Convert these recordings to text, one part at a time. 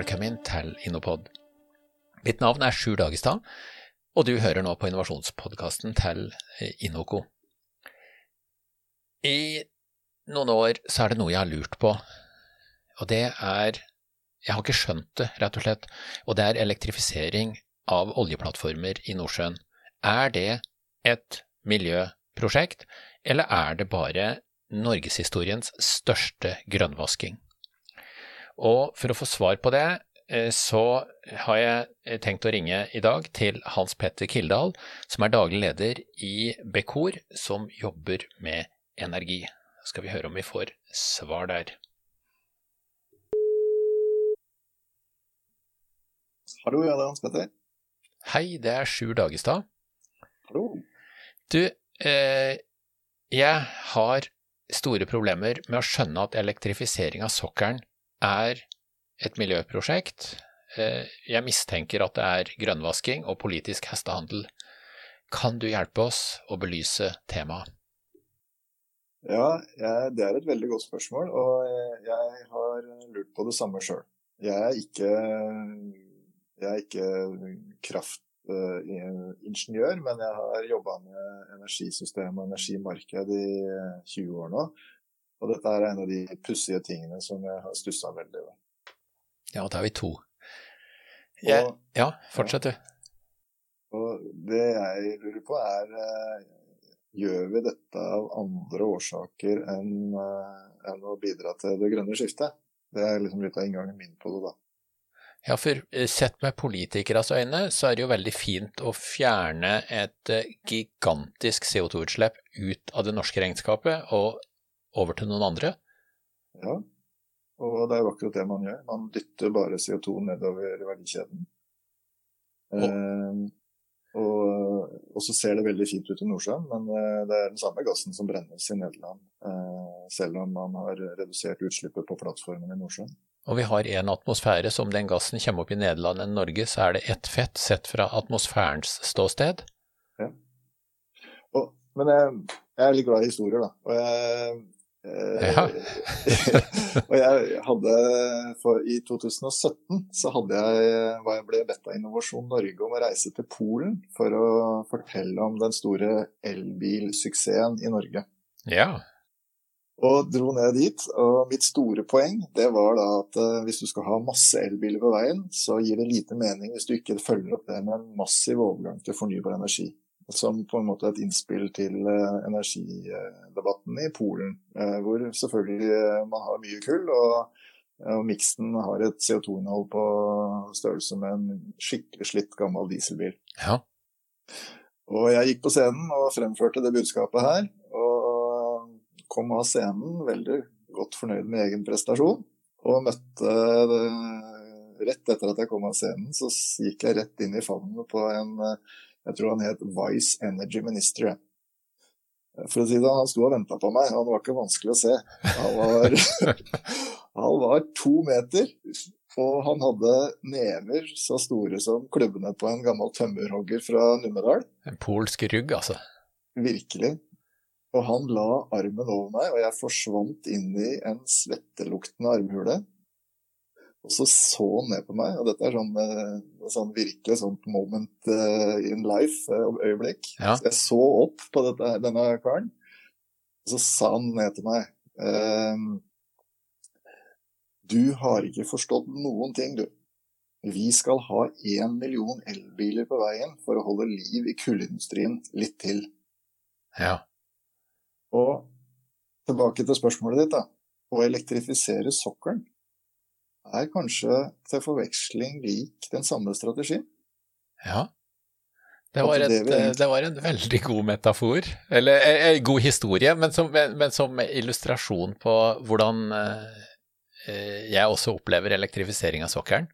velkommen til Innopod. Mitt navn er Sjur Dagestad, og du hører nå på innovasjonspodkasten til Inoco. I noen år så er det noe jeg har lurt på, og det er Jeg har ikke skjønt det, rett og slett, og det er elektrifisering av oljeplattformer i Nordsjøen. Er det et miljøprosjekt, eller er det bare norgeshistoriens største grønnvasking? Og for å få svar på det, eh, så har jeg eh, tenkt å ringe i dag til Hans Petter Kildahl, som er daglig leder i Bekor, som jobber med energi. Skal vi høre om vi får svar der. Hallo, ja, det er Hans Petter. Hei, det er Sjur Dagestad. Hallo. Du, eh, jeg har store problemer med å skjønne at elektrifisering av sokkelen er et miljøprosjekt. Eh, jeg mistenker at det er grønnvasking og politisk hestehandel. Kan du hjelpe oss å belyse temaet? Ja, det er et veldig godt spørsmål, og jeg har lurt på det samme sjøl. Jeg jeg er ikke kraftingeniør, men jeg har jobba med energisystem og energimarked i 20 år nå. Og dette er en av de pussige tingene som jeg har stussa veldig over. Ja, da er vi to. Jeg, og, ja, fortsett du. Og det jeg lurer på er eh, Gjør vi dette av andre årsaker enn, eh, enn å bidra til det grønne skiftet? Det er liksom litt av inngangen min på det, da. Ja, for eh, sett med politikeres øyne, så er det jo veldig fint å fjerne et gigantisk CO2-utslipp ut av det norske regnskapet og over til noen andre? Ja, og det er jo akkurat det man gjør. Man dytter bare CO2 nedover verdikjeden. Og, eh, og, og, så ser det veldig fint ut i Nordsjøen, men eh, det er den samme gassen som brennes i Nederland. Eh, selv om man har redusert utslippet på plattformen i Nordsjøen. Og vi har én atmosfære, så om den gassen kommer opp i Nederland enn Norge, så er det ett fett sett fra atmosfærens ståsted. Ja. Og, men jeg, jeg, er litt glad i historier, da. Og jeg, ja. og jeg hadde for, I 2017 så hadde jeg, jeg ble bedt av Innovasjon Norge om å reise til Polen for å fortelle om den store elbilsuksessen i Norge. Ja. Og dro ned dit. Og mitt store poeng det var da at uh, hvis du skal ha masse elbiler på veien, så gir det lite mening hvis du ikke følger opp det med en massiv overgang til fornybar energi som på en måte et innspill til eh, energidebatten i Polen. Eh, hvor selvfølgelig eh, man har mye kull, og, og miksen har et CO2-innhold på størrelse med en skikkelig slitt gammel dieselbil. Ja. Og jeg gikk på scenen og fremførte det budskapet her, og kom av scenen veldig godt fornøyd med egen prestasjon. Og møtte det, Rett etter at jeg kom av scenen, så gikk jeg rett inn i favnen på en jeg tror han het Vice Energy Minister. For å si det, Han sto og venta på meg. Han var ikke vanskelig å se. Han var, han var to meter, og han hadde never så store som klubbene på en gammel tømmerhogger fra Numedal. En polsk rygg, altså. Virkelig. Og han la armen over meg, og jeg forsvant inn i en svetteluktende armhule. Og så så han ned på meg, og dette er sånn, eh, sånn virkelig sånt moment uh, in life-øyeblikk. Uh, ja. Så jeg så opp på dette, denne karen, og så sa han ned til meg uh, Du har ikke forstått noen ting, du. Vi skal ha én million elbiler på veien for å holde liv i kullindustrien litt til. Ja. Og tilbake til spørsmålet ditt, da. Å elektrifisere sokkelen er kanskje til forveksling lik den samme strategien. Ja. Det var, et, det var, en veldig god metafor, eller en eh, eh, god historie, men som, men som, illustrasjon på hvordan eh, jeg også opplever elektrifisering av sokkelen.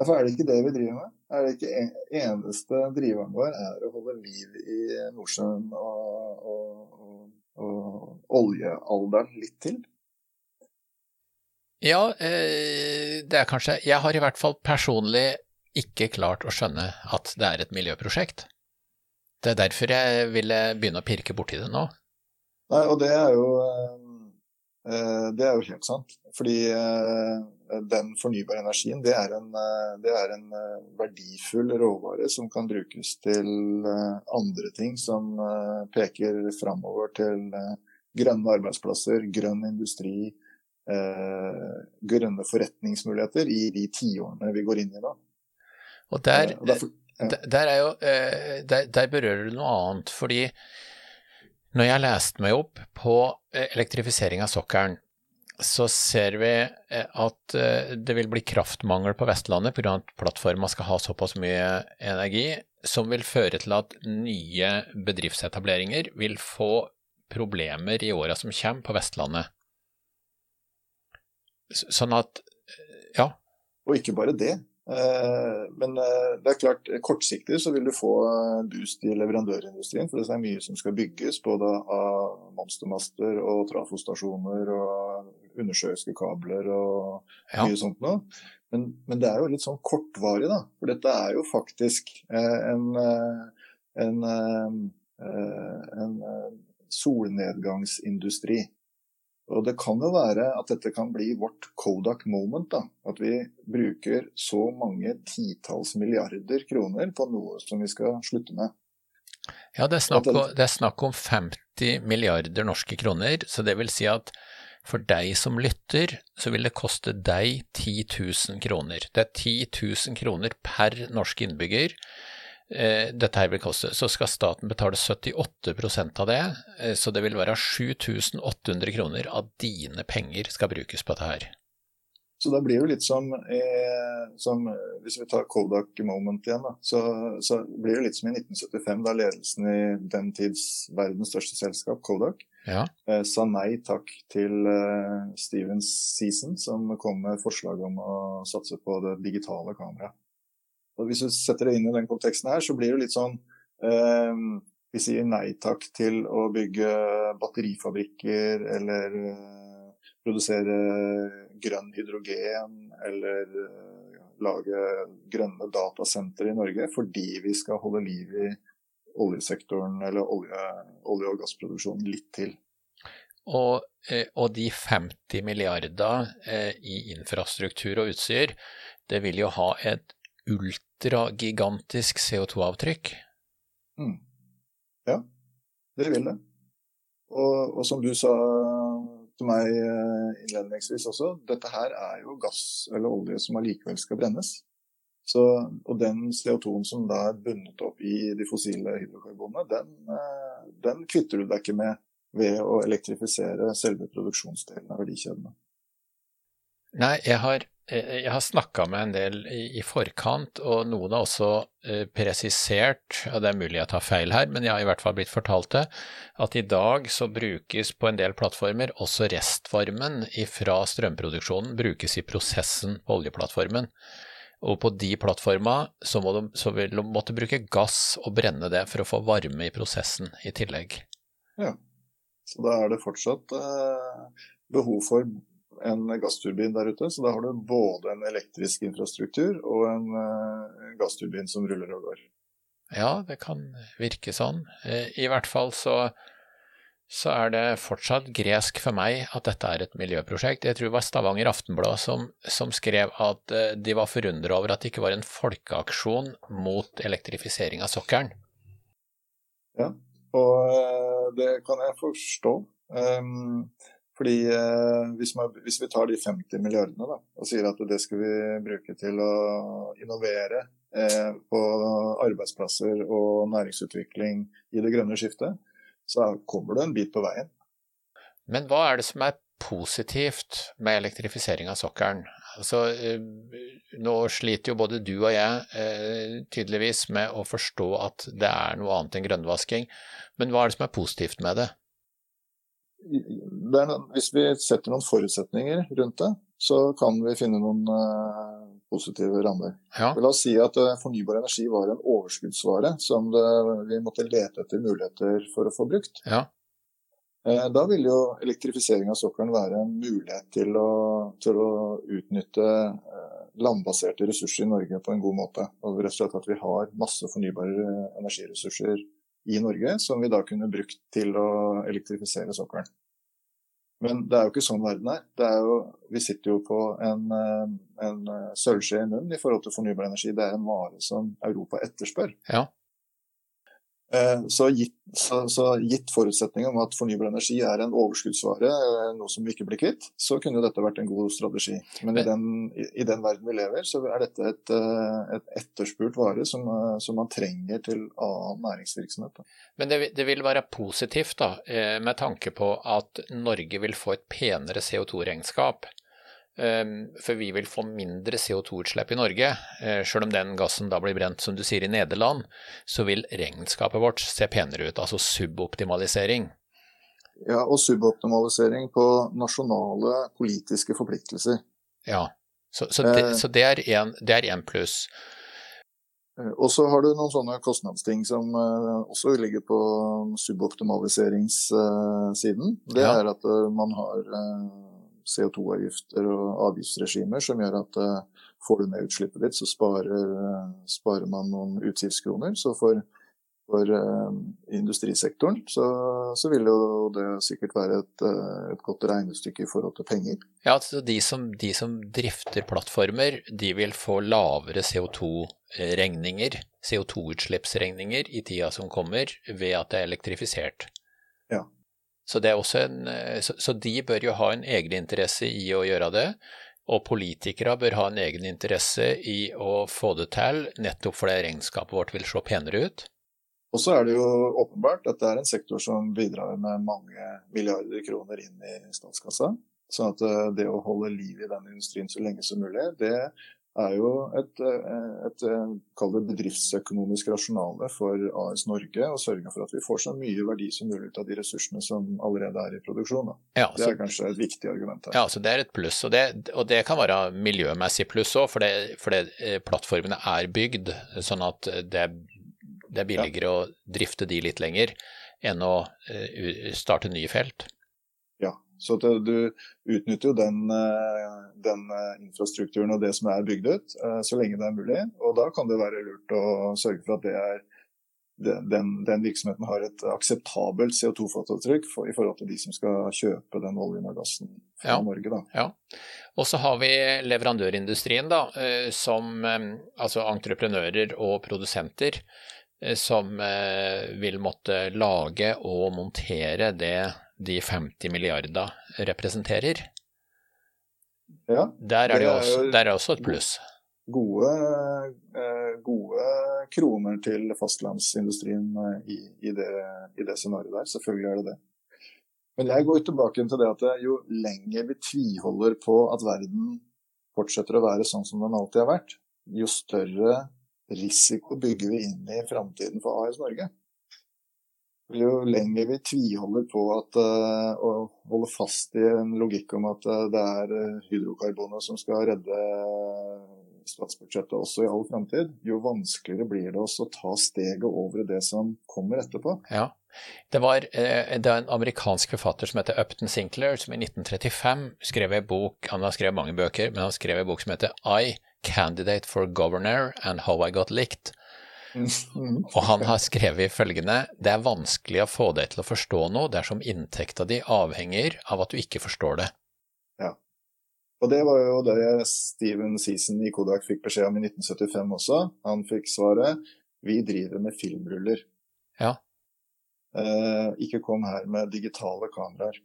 Derfor er det ikke det vi driver med. Er det ikke eneste driveren vår er å holde liv i Nordsjøen og, og, og, og oljealderen litt til? Ja, eh, det er kanskje Jeg har i hvert fall personlig ikke klart å skjønne at det er et miljøprosjekt. Det er derfor jeg ville begynne å pirke borti det nå. Nei, og det er jo eh, Det er jo helt sant. Fordi den fornybare energien, det er, en, det er en verdifull råvare som kan brukes til andre ting som peker framover til grønne arbeidsplasser, grønn industri, grønne forretningsmuligheter i de tiårene vi går inn i nå. Og der, og derfor, ja. der, jo, der, der berører du noe annet. fordi når jeg leste meg opp på eh, elektrifisering av sokkelen, så ser vi eh, at eh, det vil bli kraftmangel på Vestlandet pga. at plattforma skal ha såpass mye energi, som vil føre til at nye bedriftsetableringer vil få problemer i åra som kommer på Vestlandet. Sånn at, ja. Og ikke bare det. Eh, men eh, det er klart, kortsiktig så vil du få eh, boost i leverandørindustrien. For det er mye som skal bygges, både av monstermaster og trafostasjoner og undersjøiske kabler og ja. mye sånt noe. Men, men, det er jo litt sånn kortvarig, da. For dette er jo faktisk en, en, en solnedgangsindustri. Og Det kan jo være at dette kan bli vårt Kodak moment. da, At vi bruker så mange titalls milliarder kroner på noe som vi skal slutte med. Ja, det er, snakk om, det er snakk om 50 milliarder norske kroner. Så det vil si at for deg som lytter, så vil det koste deg 10 000 kroner. Det er 10 000 kroner per norsk innbygger dette her vil koste, så skal staten betale 78% av det. Eh, så det vil være 7800 kroner av dine penger skal brukes på dette her. Så da blir det jo litt som, eh, som Hvis vi tar Kodak Moment igjen, da, så, så, blir det litt som i 1975, da ledelsen i den tids verdens største selskap, Kodak, ja. eh, sa nei takk til eh, Steven Season, som kom med forslag om å satse på det digitale kameraet. Og Hvis du setter det inn i den konteksten her, så blir det litt sånn eh, Vi sier nei takk til å bygge batterifabrikker eller eh, produsere grønn hydrogen eller eh, lage grønne datasentre i Norge fordi vi skal holde liv i oljesektoren eller olje, olje og gassproduksjonen litt til. Og, eh, og, de 50 milliarder eh, i infrastruktur og utstyr, det vil jo ha et ultragigantisk CO2-avtrykk. Mm. Ja, det vil det. Og, og, som du sa til meg eh, innledningsvis også, dette her er jo gass eller olje som allikevel skal brennes. Så, og den CO2-en som da er bundet opp i de fossile hydrokarbonene, den, eh, den kvitter du deg ikke med ved å elektrifisere selve produksjonsdelen av verdikjedene. Nei, jeg har jeg har snakka med en del i, forkant, og noen har også eh, presisert, og det er mulig jeg tar feil her, men jeg har i hvert fall blitt fortalt det, at i dag så brukes på en del plattformer også restvarmen fra strømproduksjonen brukes i prosessen på oljeplattformen. Og på de plattforma så, må de, så vil de måtte bruke gass og brenne det for å få varme i prosessen i tillegg. Ja, så da er det fortsatt eh, behov for en gassturbin der ute. Så da har du både en elektrisk infrastruktur og en uh, gassturbin som ruller og går. Ja, det kan virke sånn. Eh, I hvert fall så, så er det fortsatt gresk for meg at dette er et miljøprosjekt. Jeg tror det var Stavanger Aftenblad som, som skrev at eh, de var forundra over at det ikke var en folkeaksjon mot elektrifisering av sokkelen. Ja, og det kan jeg forstå. Um, fordi eh, hvis, man, hvis, vi tar de 50 milliardene da, og sier at det skal vi bruke til å innovere eh, på arbeidsplasser og næringsutvikling i det grønne skiftet, så kommer det en bit på veien. Men hva er det som er positivt med elektrifisering av sokkelen? Altså, eh, nå sliter jo både du og jeg eh, tydeligvis med å forstå at det er noe annet enn grønnvasking, men hva er det som er positivt med det? Er, hvis vi setter noen forutsetninger rundt det, så kan vi finne noen uh, positive rammer. Ja. La oss si at uh, fornybar energi var en overskuddsvare som det, vi måtte lete etter muligheter for å få brukt. Ja. Uh, da vil jo elektrifisering av sokkelen være en mulighet til å, til å utnytte landbaserte ressurser i Norge på en god måte. Og rett og slett at vi har masse fornybare energiressurser i Norge som vi da kunne brukt til å elektrifisere sokkelen. Men det er jo ikke sånn verden er. er jo, vi sitter jo på en, en sølvskje i munnen i forhold til fornybar energi. Det er en vare som Europa etterspør. Ja. Eh, så gitt, så, så gitt forutsetningen om at fornybar energi er en overskuddsvare, eh, noe som vi ikke blir kvitt, så kunne dette vært en god strategi. Men i den, i, i den verden vi lever, så er dette et, eh, et etterspurt vare som, som, man trenger til annen næringsvirksomhet. Men det, det, vil være positivt da, med tanke på at Norge vil få et penere CO2-regnskap. Ehm, for vi vil få mindre CO2-utslipp i Norge. Eh, selv om den gassen da blir brent, som du sier, i Nederland, så vil regnskapet vårt se penere ut. Altså suboptimalisering. Ja, og suboptimalisering på nasjonale politiske forpliktelser. Ja, så, så, det, eh. så det, er én pluss. Eh, og så har du noen sånne kostnadsting som også ligger på suboptimaliseringssiden. Det ja. er at man har CO2-avgifter og avgiftsregimer som gjør at uh, får du ned utslippet ditt, så sparer, uh, sparer man noen utgiftskroner. Så for, for uh, industrisektoren så, så, vil jo det sikkert være et, et, godt regnestykke i forhold til penger. Ja, altså de som, de som drifter plattformer, de vil få lavere CO2-regninger, CO2-utslippsregninger, i tida som kommer, ved at det er elektrifisert. Ja. Så, en, eh, så, så, de bør jo ha en egeninteresse i å gjøre det. Og politikere bør ha en egen interesse i å få det til, nettopp fordi regnskapet vårt vil se penere ut. Og så er det jo åpenbart at det er en sektor som bidrar med mange milliarder kroner inn i statskassa. Sånn at eh, det å holde liv i den industrien så lenge som mulig, det er jo et, eh, et, et bedriftsøkonomisk rasjonale for AS Norge å sørge for at vi får så mye verdi som mulig ut av de ressursene som allerede er i produksjon. Ja, det er kanskje et viktig argument her. Ja, så det er et pluss. Og det, og det kan være miljømessig pluss òg, for, for eh, plattformene er bygd sånn at det, det er billigere ja. å drifte de litt lenger enn å uh, starte nye felt. Så du utnytter jo den, eh, den, eh, infrastrukturen og det som er bygd ut, eh, så lenge det er mulig. Og da kan det være lurt å sørge for at det er, den, den, virksomheten har et akseptabelt CO2-fotavtrykk for, i forhold til de som skal kjøpe den oljen og gassen fra ja, Norge. Da. Ja. Og så har vi leverandørindustrien, da, som altså entreprenører og produsenter som vil måtte lage og montere det de 50 milliarder representerer. Ja, der er det, også, der er også et pluss. Gode, eh, gode kroner til fastlandsindustrien eh, i, i, det, i det scenarioet der. Selvfølgelig er det det. Men jeg går tilbake til det at jo lenger vi tviholder på at verden fortsetter å være sånn som den alltid har vært, jo større risiko bygger vi inn i framtiden for AS Norge. Jo lenger vi tviholder på at, uh, å holde fast i en logikk om at uh, det er hydrokarboner hydrokarbonet som skal redde statsbudsjettet også i all framtid, jo vanskeligere blir det også å ta steget over det som kommer etterpå. Ja. Det var, det en amerikansk forfatter som heter Upton Sinclair, som i 1935 skrev en bok Han har skrevet mange bøker, men han skrev en bok som heter I, Candidate for Governor and How I Got Licked. Og han har skrevet følgende Det er vanskelig å få deg til å forstå noe dersom inntekta di avhenger av at du ikke forstår det. Ja. Og det var jo det Steven Season i Kodak fikk beskjed om i 1975 også. Han fikk svaret vi driver med filmruller. Ja. Eh, ikke kom her med digitale kameraer.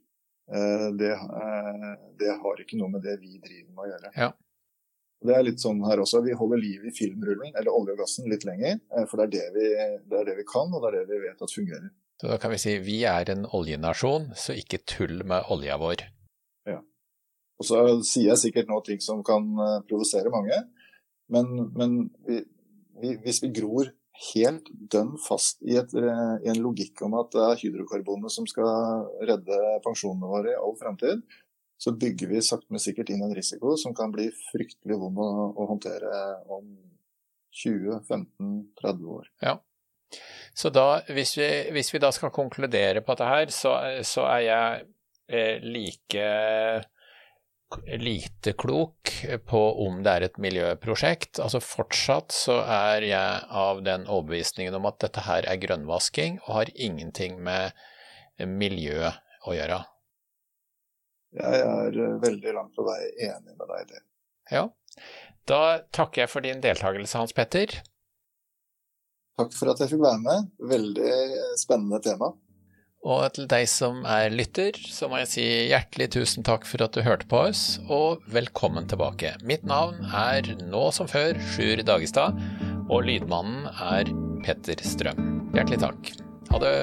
Eh, det, eh, det, har ikke noe med det vi driver med å gjøre. Ja. Det er litt sånn her også. Vi holder liv i filmrullen, eller olje og gassen, litt lenger. Eh, for det er det, vi, det er det, vi, kan, og det er det vi vet at fungerer. Så da kan vi si vi er en oljenasjon, så ikke tull med olja vår. Ja. Og så sier jeg sikkert nå ting som kan eh, provosere mange, men, men vi, vi, hvis vi gror helt dønn fast i, et, eh, i, en logikk om at det er hydrokarbonene som skal redde pensjonene våre i all fremtid, så bygger vi sakte, men sikkert inn en risiko som kan bli fryktelig vond å, å håndtere om 20-15-30 år. Ja. Så da, hvis vi, hvis vi, da skal konkludere på dette her, så, så er jeg eh, like lite klok på om det er et miljøprosjekt. Altså Fortsatt så er jeg av den overbevisningen om at dette her er grønnvasking og har ingenting med miljø å gjøre. Jeg er veldig langt på vei enig med deg i det. Ja. Da takker jeg for din deltakelse, Hans Petter. Takk for at jeg fikk være med. Veldig spennende tema. Og til deg som er lytter, så må jeg si hjertelig tusen takk for at du hørte på oss, og velkommen tilbake. Mitt navn er nå som før Sjur Dagestad, og lydmannen er Petter Strøm. Hjertelig takk. Ha det.